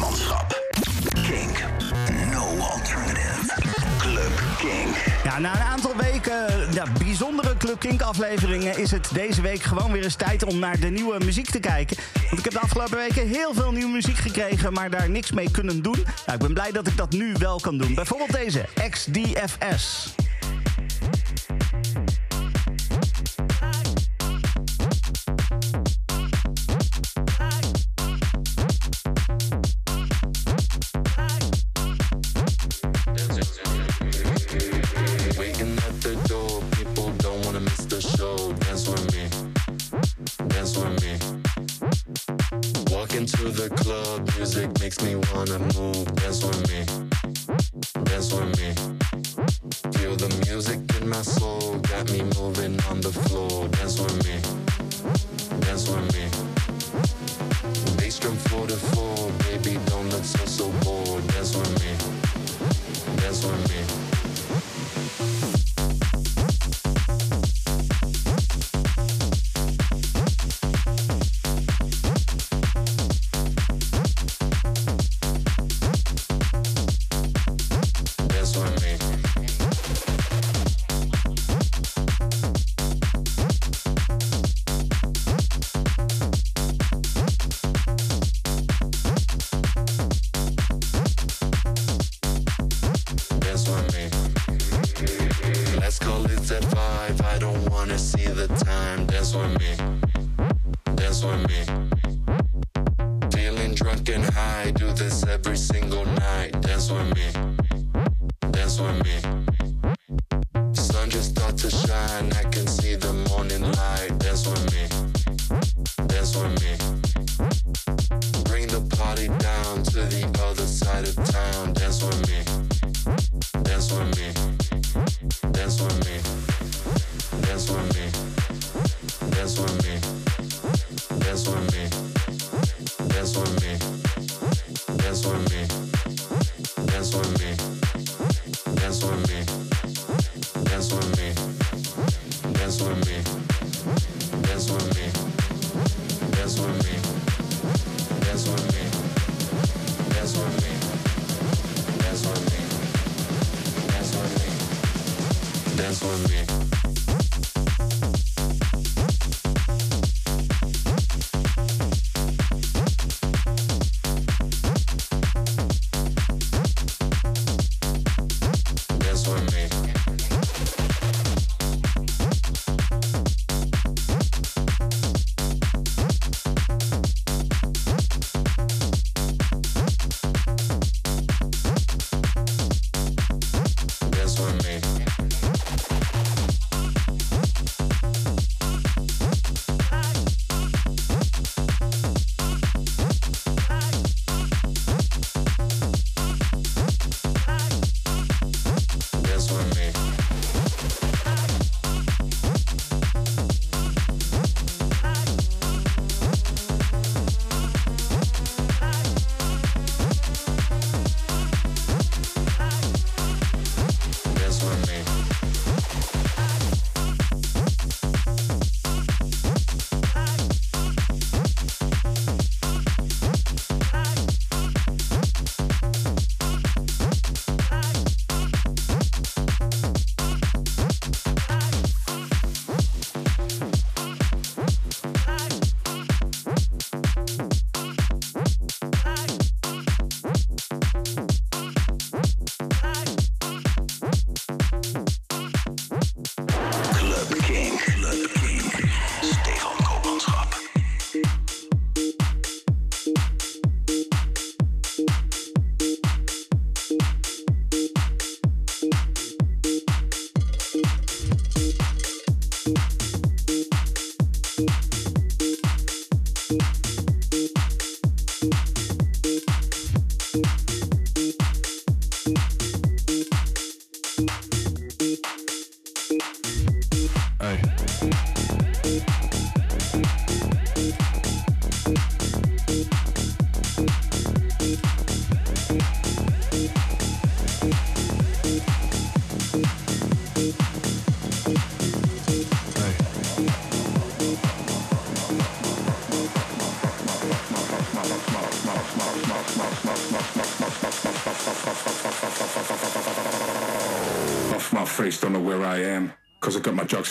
manschap. Kink. No alternative. Club Kink. Ja, na een aantal weken ja, bijzondere Club Kink afleveringen... is het deze week gewoon weer eens tijd om naar de nieuwe muziek te kijken. Want ik heb de afgelopen weken heel veel nieuwe muziek gekregen... maar daar niks mee kunnen doen. Nou, ik ben blij dat ik dat nu wel kan doen. Bijvoorbeeld deze, XDFS.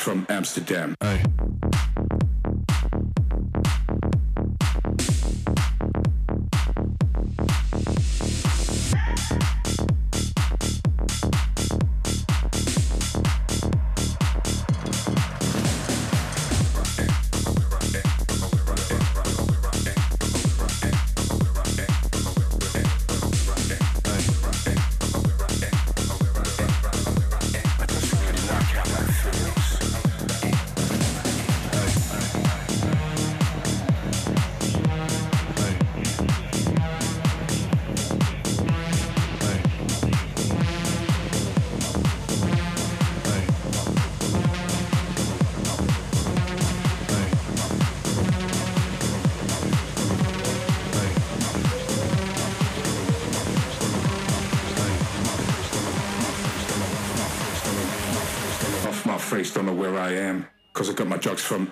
From Amsterdam.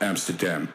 Amsterdam.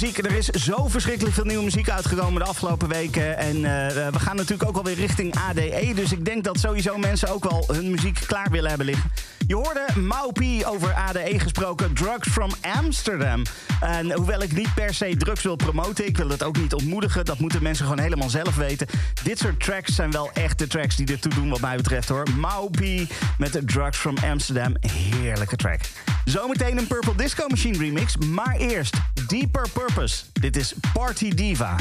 Muziek. Er is zo verschrikkelijk veel nieuwe muziek uitgekomen de afgelopen weken. En eh, we gaan natuurlijk ook alweer richting ADE. Dus ik denk dat sowieso mensen ook wel hun muziek klaar willen hebben liggen. Je hoorde Maupi over ADE gesproken, Drugs from Amsterdam. En hoewel ik niet per se drugs wil promoten, ik wil het ook niet ontmoedigen. Dat moeten mensen gewoon helemaal zelf weten. Dit soort tracks zijn wel echt de tracks die ertoe doen wat mij betreft hoor. Maupi met Drugs from Amsterdam. Heerlijke track. Zometeen een Purple Disco Machine remix. Maar eerst Deeper Purpose. Dit is Party Diva.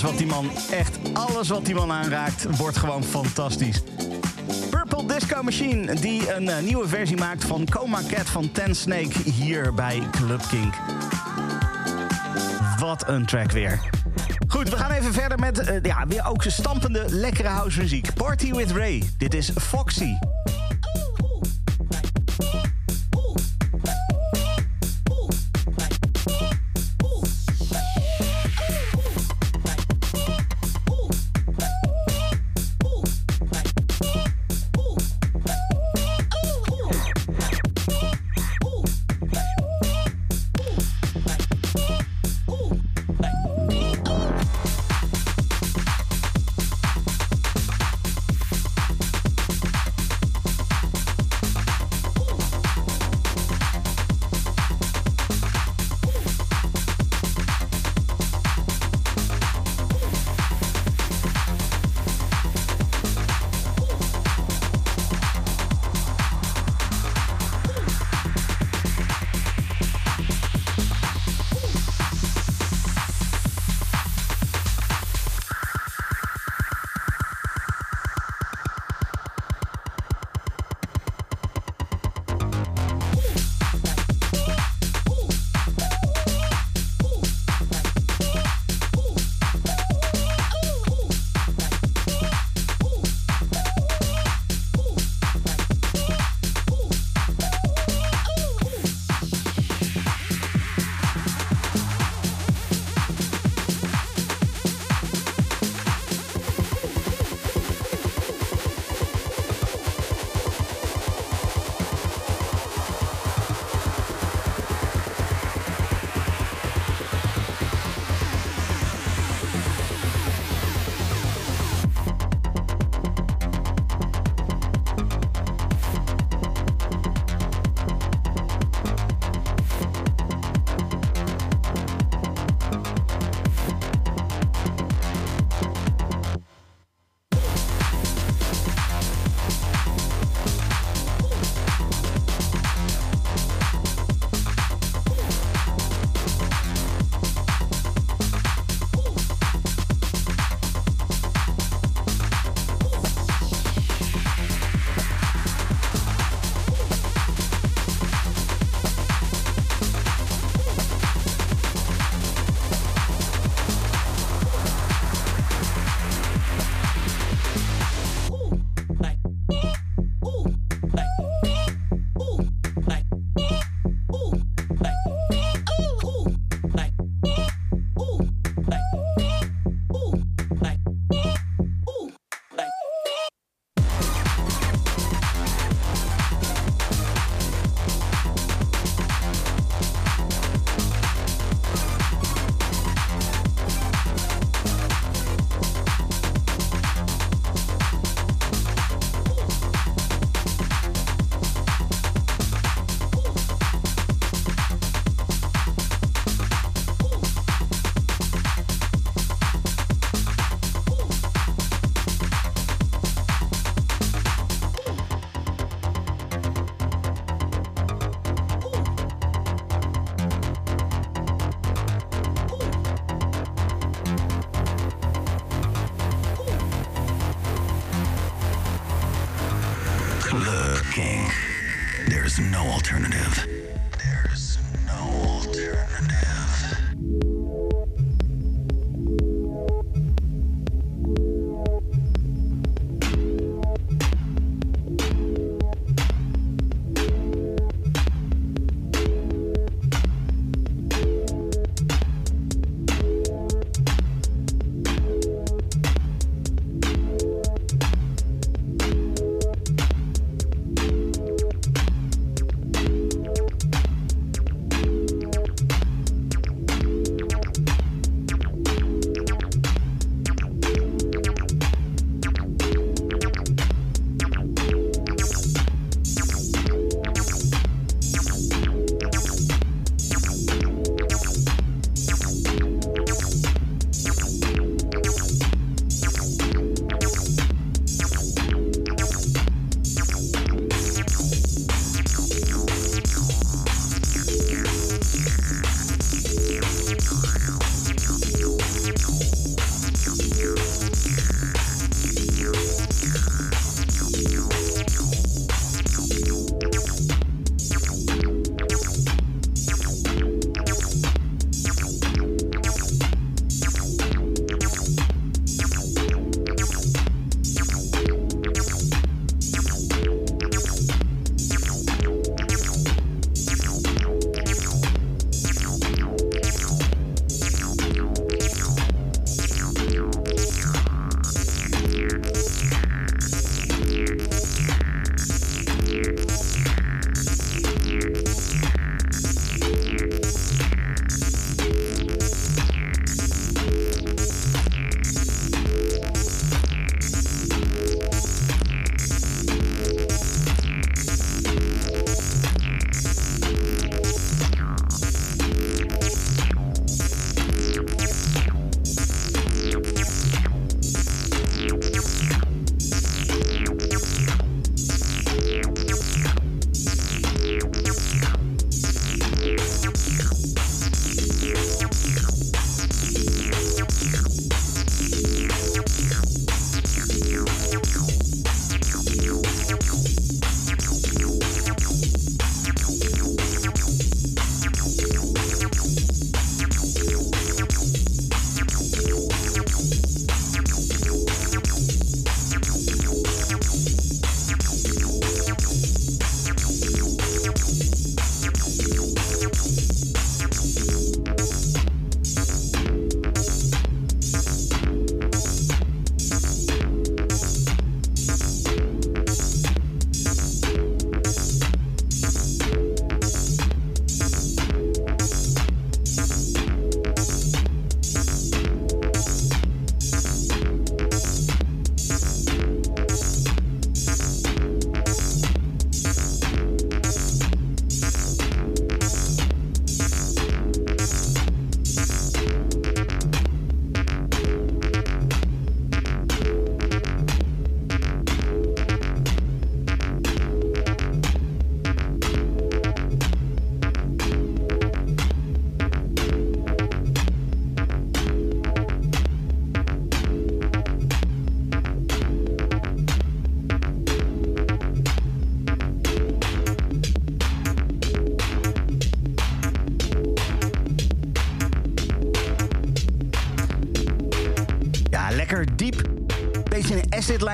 Alles wat die man, echt alles wat die man aanraakt, wordt gewoon fantastisch. Purple Disco Machine, die een eh, nieuwe versie maakt van Coma Cat van Ten Snake hier bij Club Kink. Wat een track weer. Goed, we gaan even verder met eh, ja, weer ook stampende, lekkere house muziek. Party with Ray. Dit is Foxy.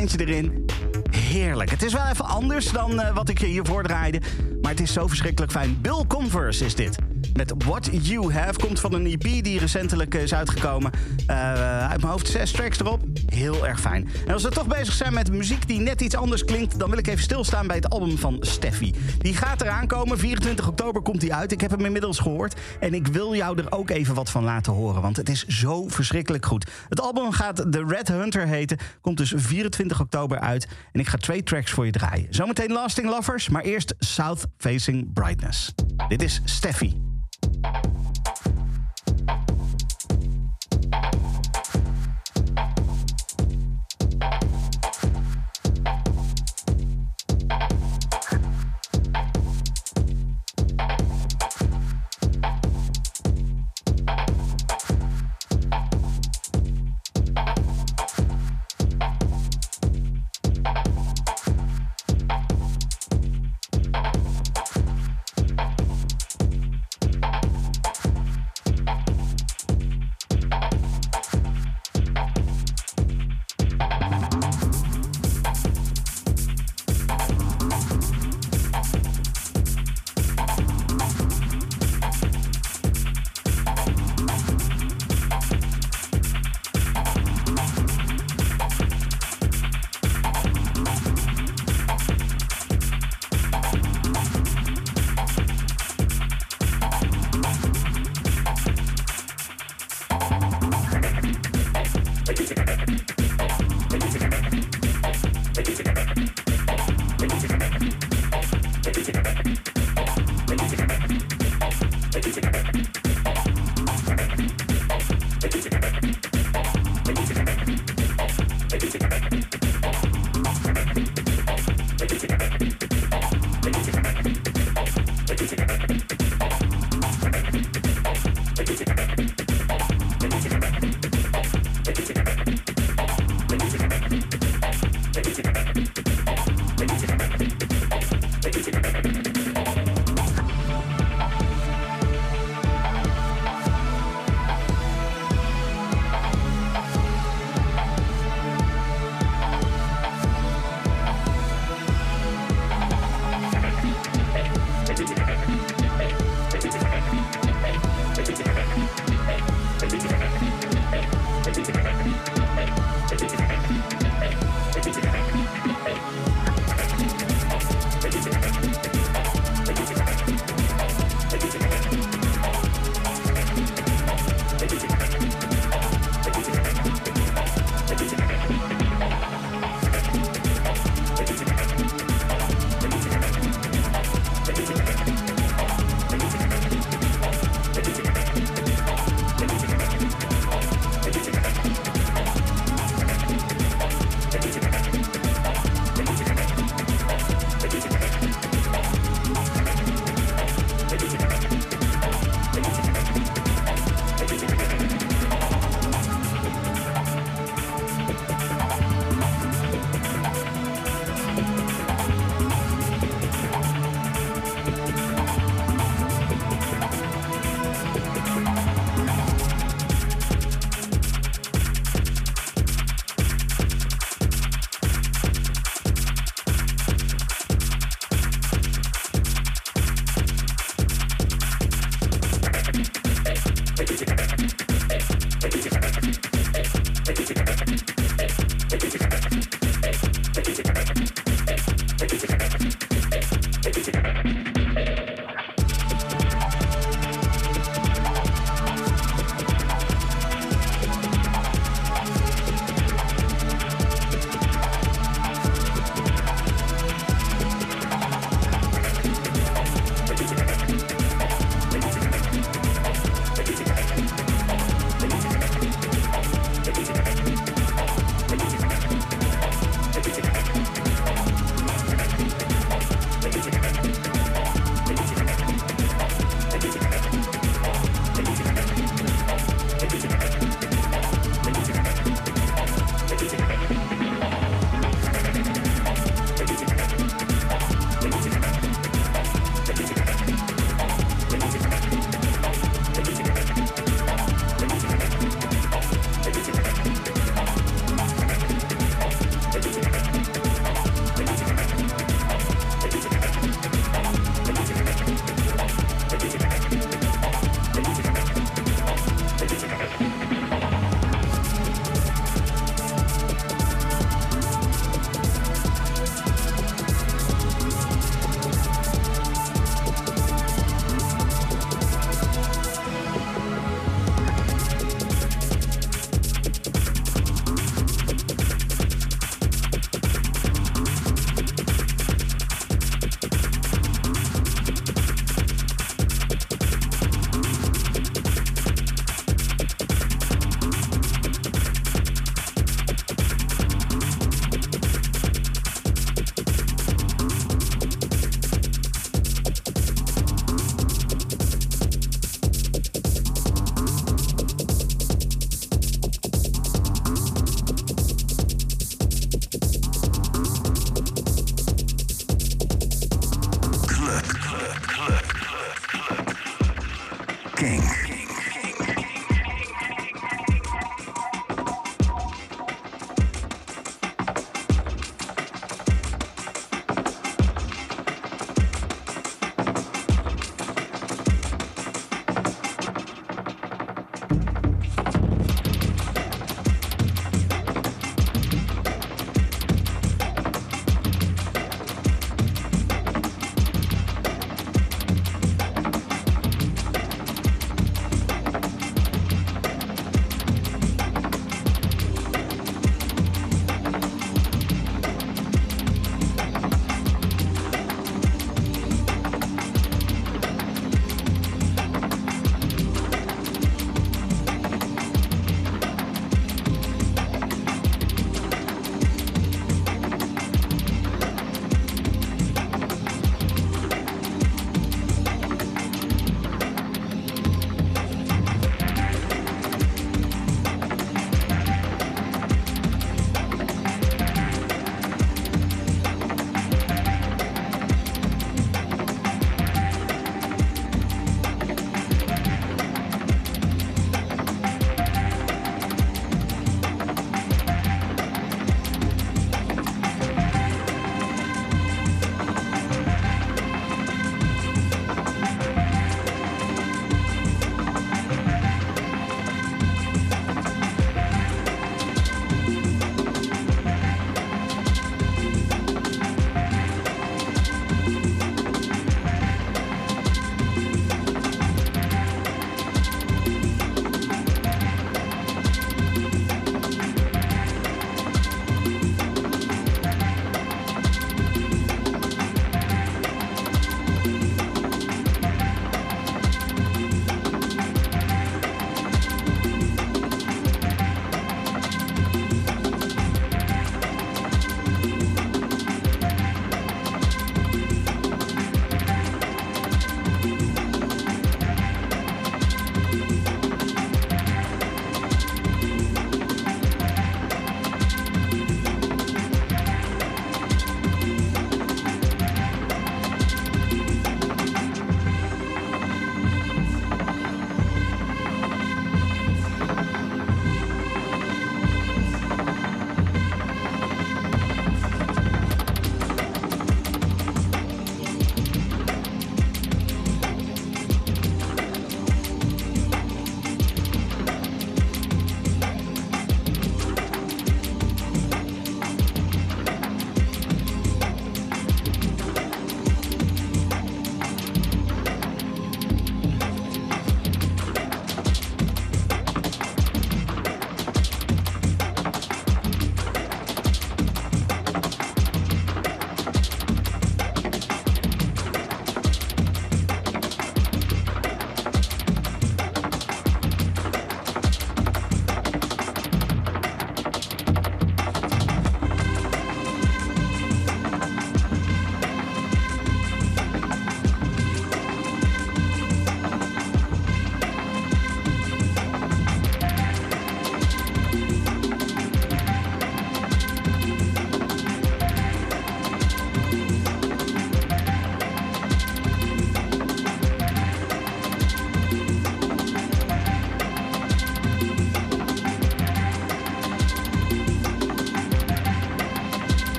Erin. Heerlijk. Het is wel even anders dan eh, wat ik hier voordraaide. Maar het is zo verschrikkelijk fijn. Bill Converse is dit. Met What You Have komt van een EP die recentelijk is uitgekomen. Uh, uit mijn hoofd zes tracks erop. Heel erg fijn. En als we toch bezig zijn met muziek die net iets anders klinkt... dan wil ik even stilstaan bij het album van Steffi. Die gaat eraan komen. 24 oktober komt die uit. Ik heb hem inmiddels gehoord. En ik wil jou er ook even wat van laten horen. Want het is zo verschrikkelijk goed. Het album gaat The Red Hunter heten. Komt dus 24 oktober uit. En ik ga twee tracks voor je draaien. Zometeen Lasting Lovers, maar eerst South Facing Brightness. Dit is Steffi.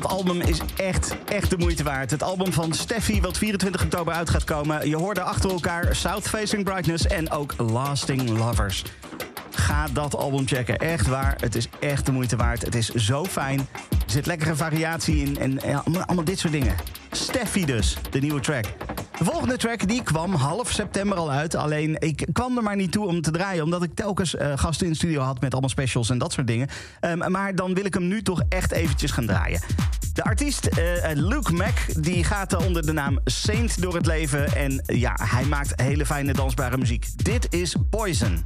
Dat album is echt, echt de moeite waard. Het album van Steffi, wat 24 oktober uit gaat komen. Je hoorde achter elkaar South Facing Brightness en ook Lasting Lovers. Ga dat album checken. Echt waar, het is echt de moeite waard. Het is zo fijn. Er zit lekkere variatie in en allemaal dit soort dingen. Steffi dus, de nieuwe track. De volgende track die kwam half september al uit. Alleen ik kwam er maar niet toe om te draaien. Omdat ik telkens eh, gasten in de studio had met allemaal specials en dat soort dingen. Ehm, maar dan wil ik hem nu toch echt eventjes gaan draaien. De artiest eh, Luke Mac die gaat eh, onder de naam Saint door het leven. En ja, hij maakt hele fijne dansbare muziek. Dit is Poison.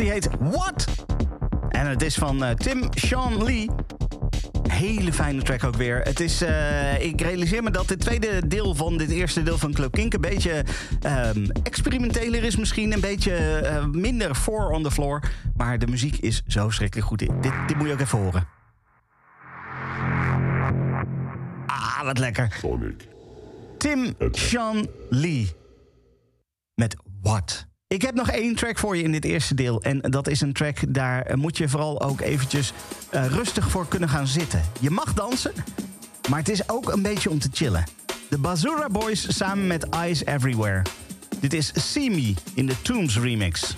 Die heet What? En het is van eh, Tim Sean Lee. Hele fijne track ook weer. Het is, eh, ik realiseer me dat dit tweede deel van dit eerste deel van Club Kink... een beetje ehm, experimenteler is misschien. Een beetje eh, minder four on the floor. Maar de muziek is zo schrikkelijk goed. Dit, dit moet je ook even horen. Ah, wat lekker. Sonic. Tim Sean Lee. Met What? Ik heb nog één track voor je in dit eerste deel. En dat is een track, daar moet je vooral ook eventjes eh, rustig voor kunnen gaan zitten. Je mag dansen, maar het is ook een beetje om te chillen. De Bazura Boys samen met Eyes Everywhere. Dit is See Me in de Tombs remix.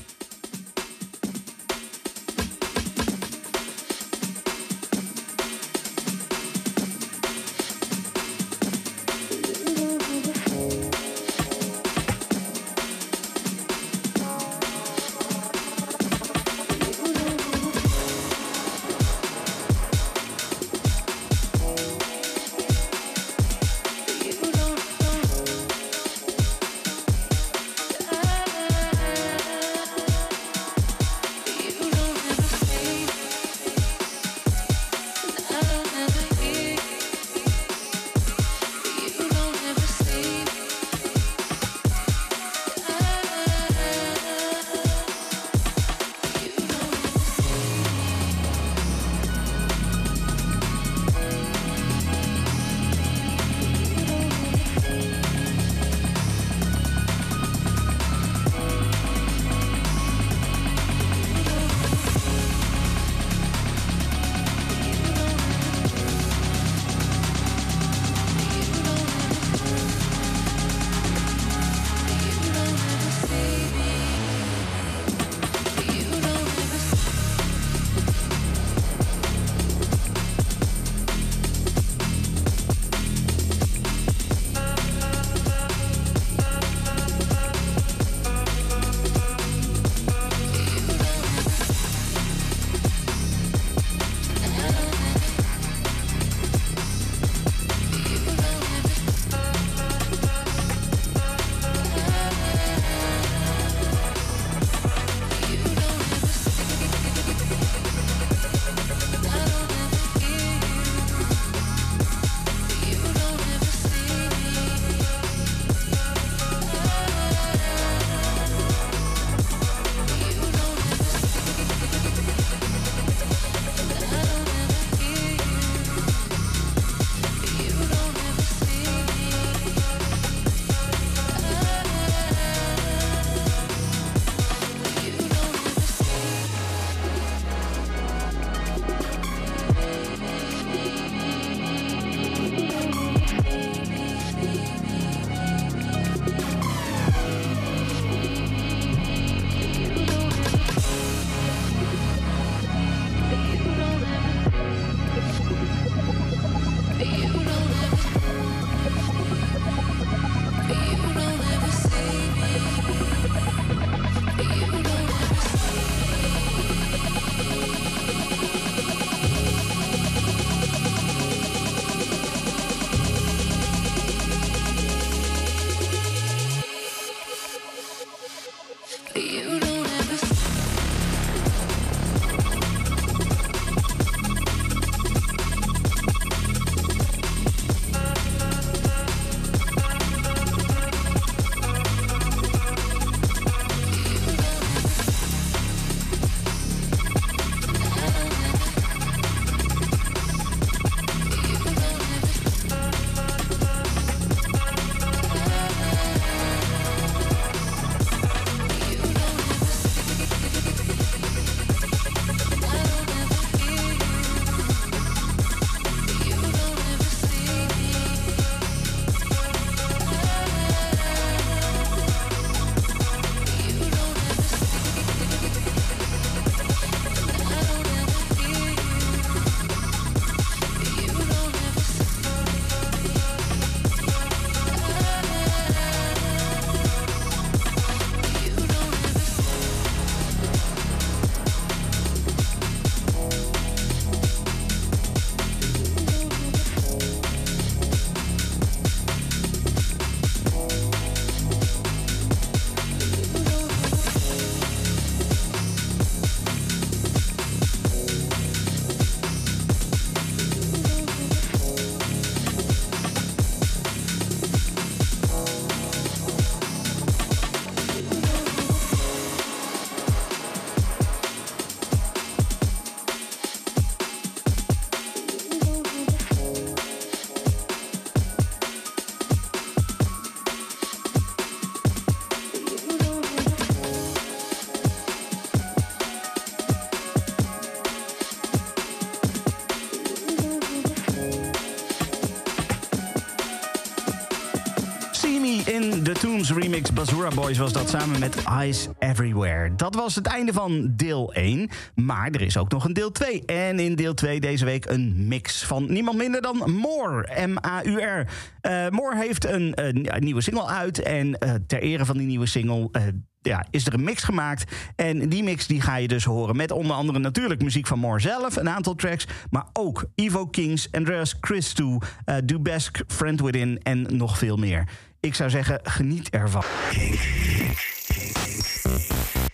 Remix Basura Boys was dat samen met Eyes Everywhere. Dat was het einde van deel 1. Maar er is ook nog een deel 2. En in deel 2 deze week een mix van niemand minder dan Moore. M-A-U-R. Uh, Moore heeft een, een, nieuwe single uit. En uh, ter ere van die nieuwe single. Uh, ja, is er een mix gemaakt. En die mix die ga je dus horen met onder andere natuurlijk muziek van Moore zelf, een aantal tracks, maar ook Ivo Kings, Andreas Christou, uh, Dubesk, Friend Within en nog veel meer. Ik zou zeggen, geniet ervan. Kink.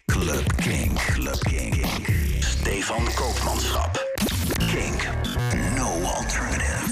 Club Kink. Club Kink. Stefan Koopmanschap. Kink. No alternative.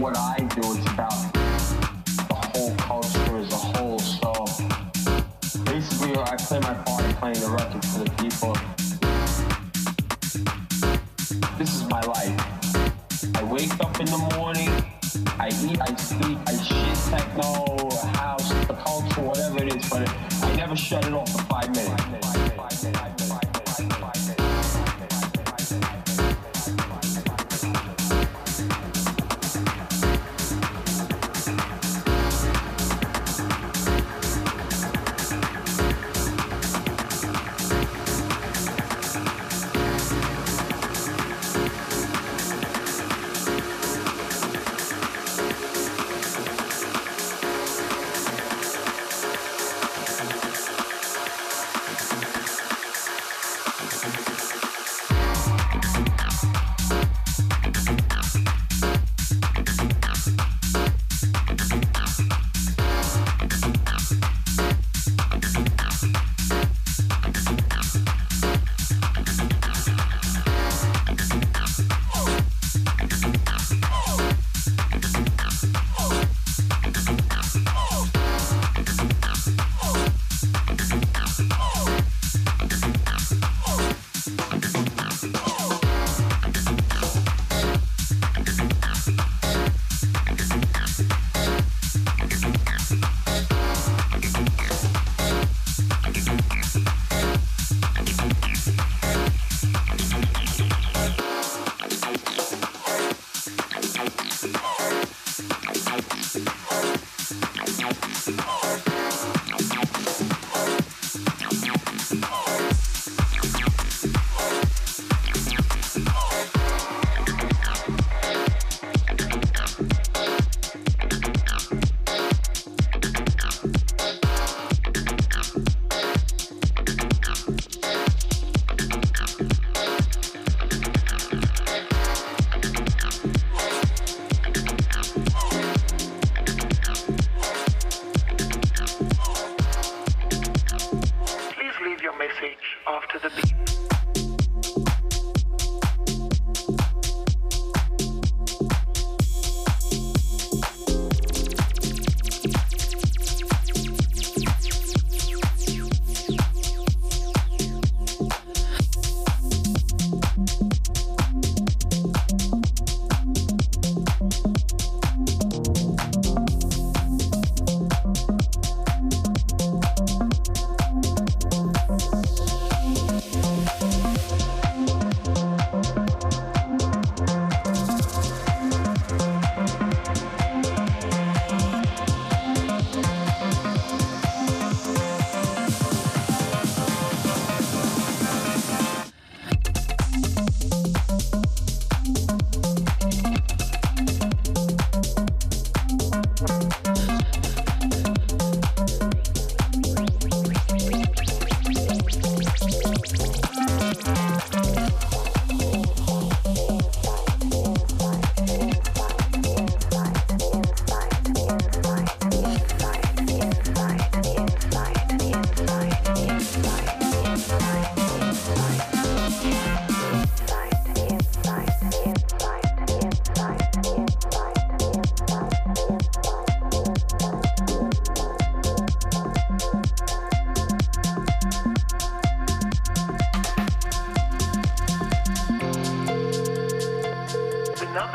what I do is about the whole culture as a whole. So basically, I play my part in playing the record for the people.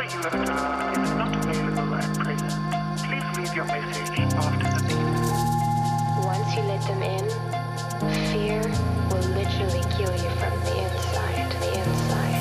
you have not available at present. Please leave your message after the beep. Once you let them in, fear will literally kill you from the inside, the inside.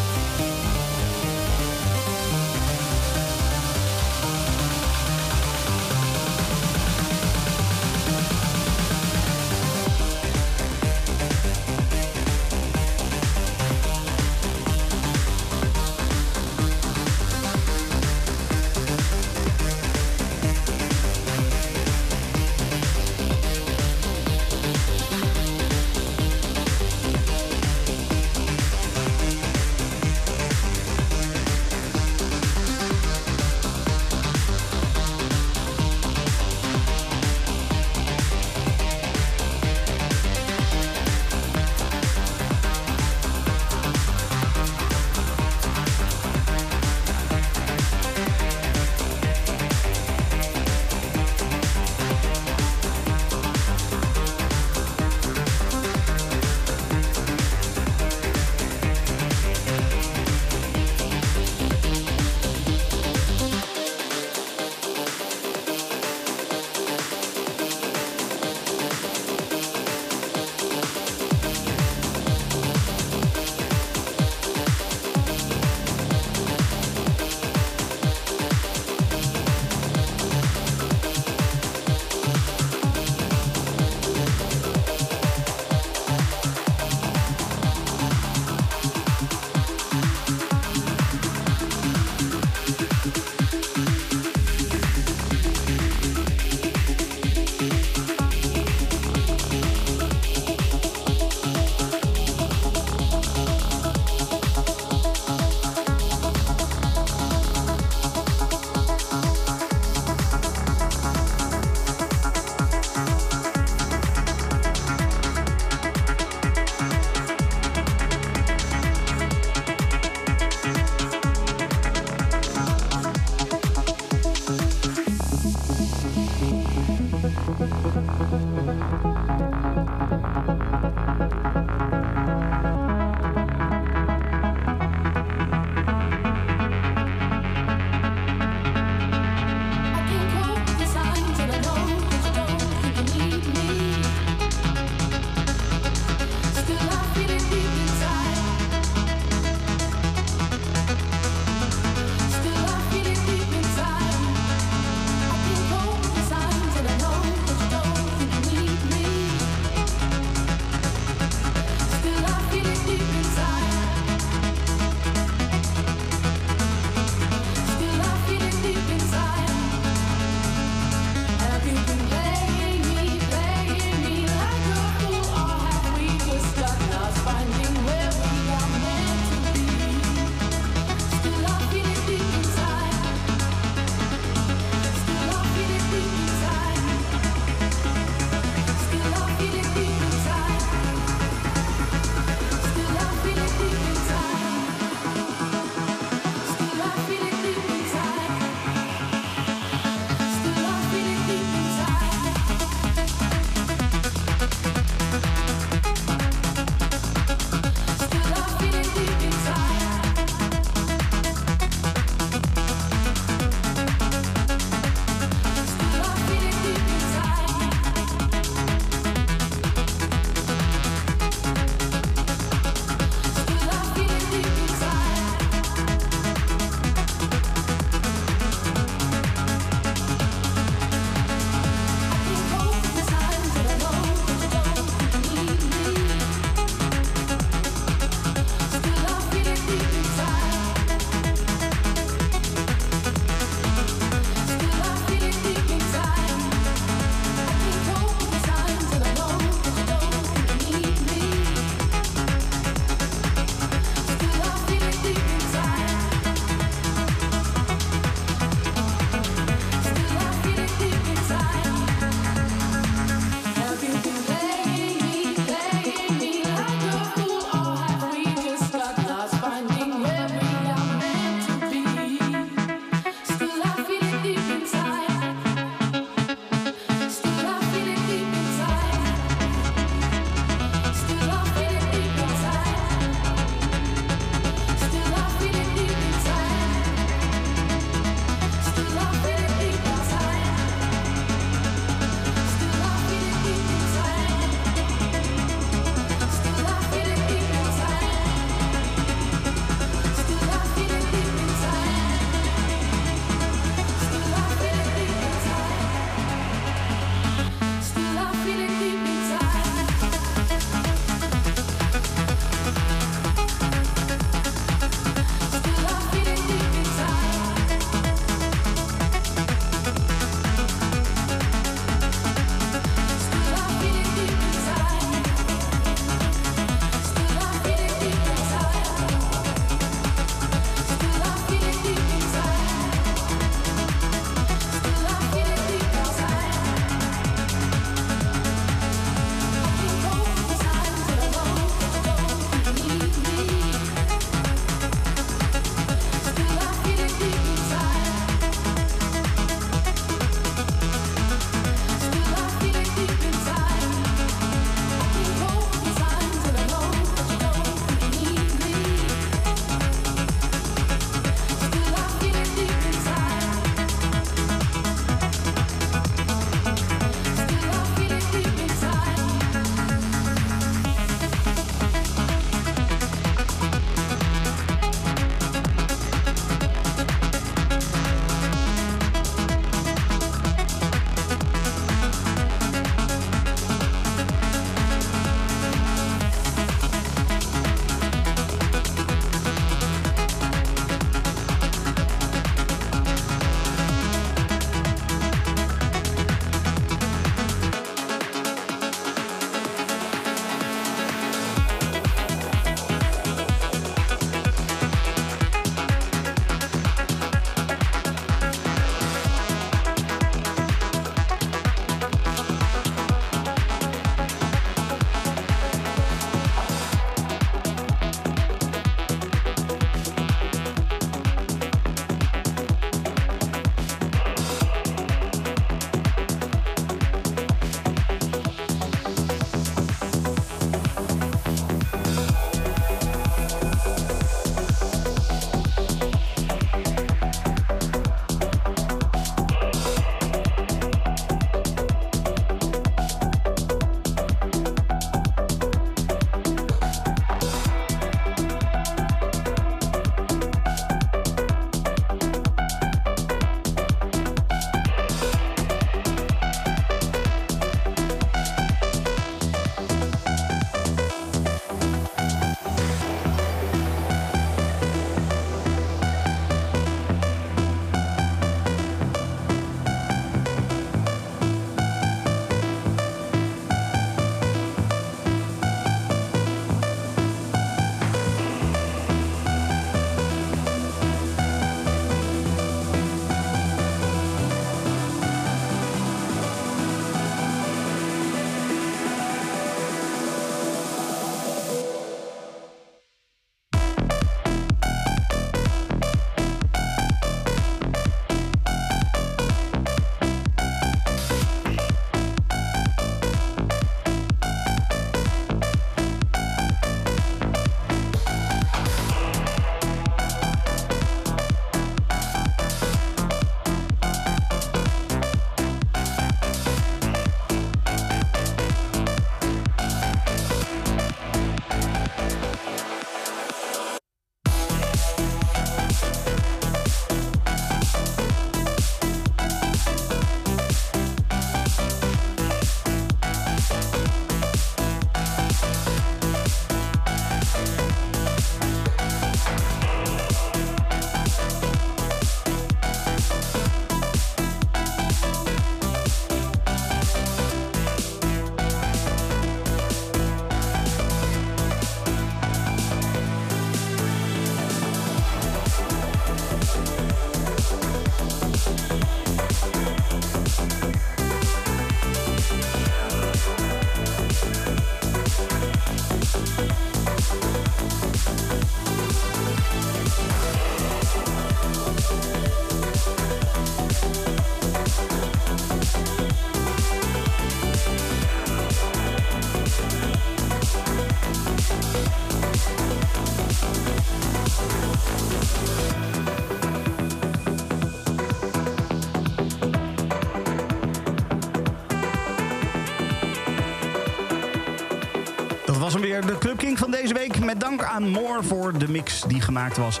Club King van deze week. Met dank aan Moore voor de mix die gemaakt was.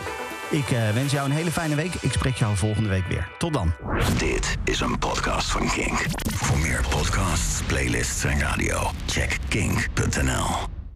Ik eh, wens jou een hele fijne week. Ik spreek jou volgende week weer. Tot dan. Dit is een podcast van Kink. Voor meer podcasts, playlists en radio, check kink.nl.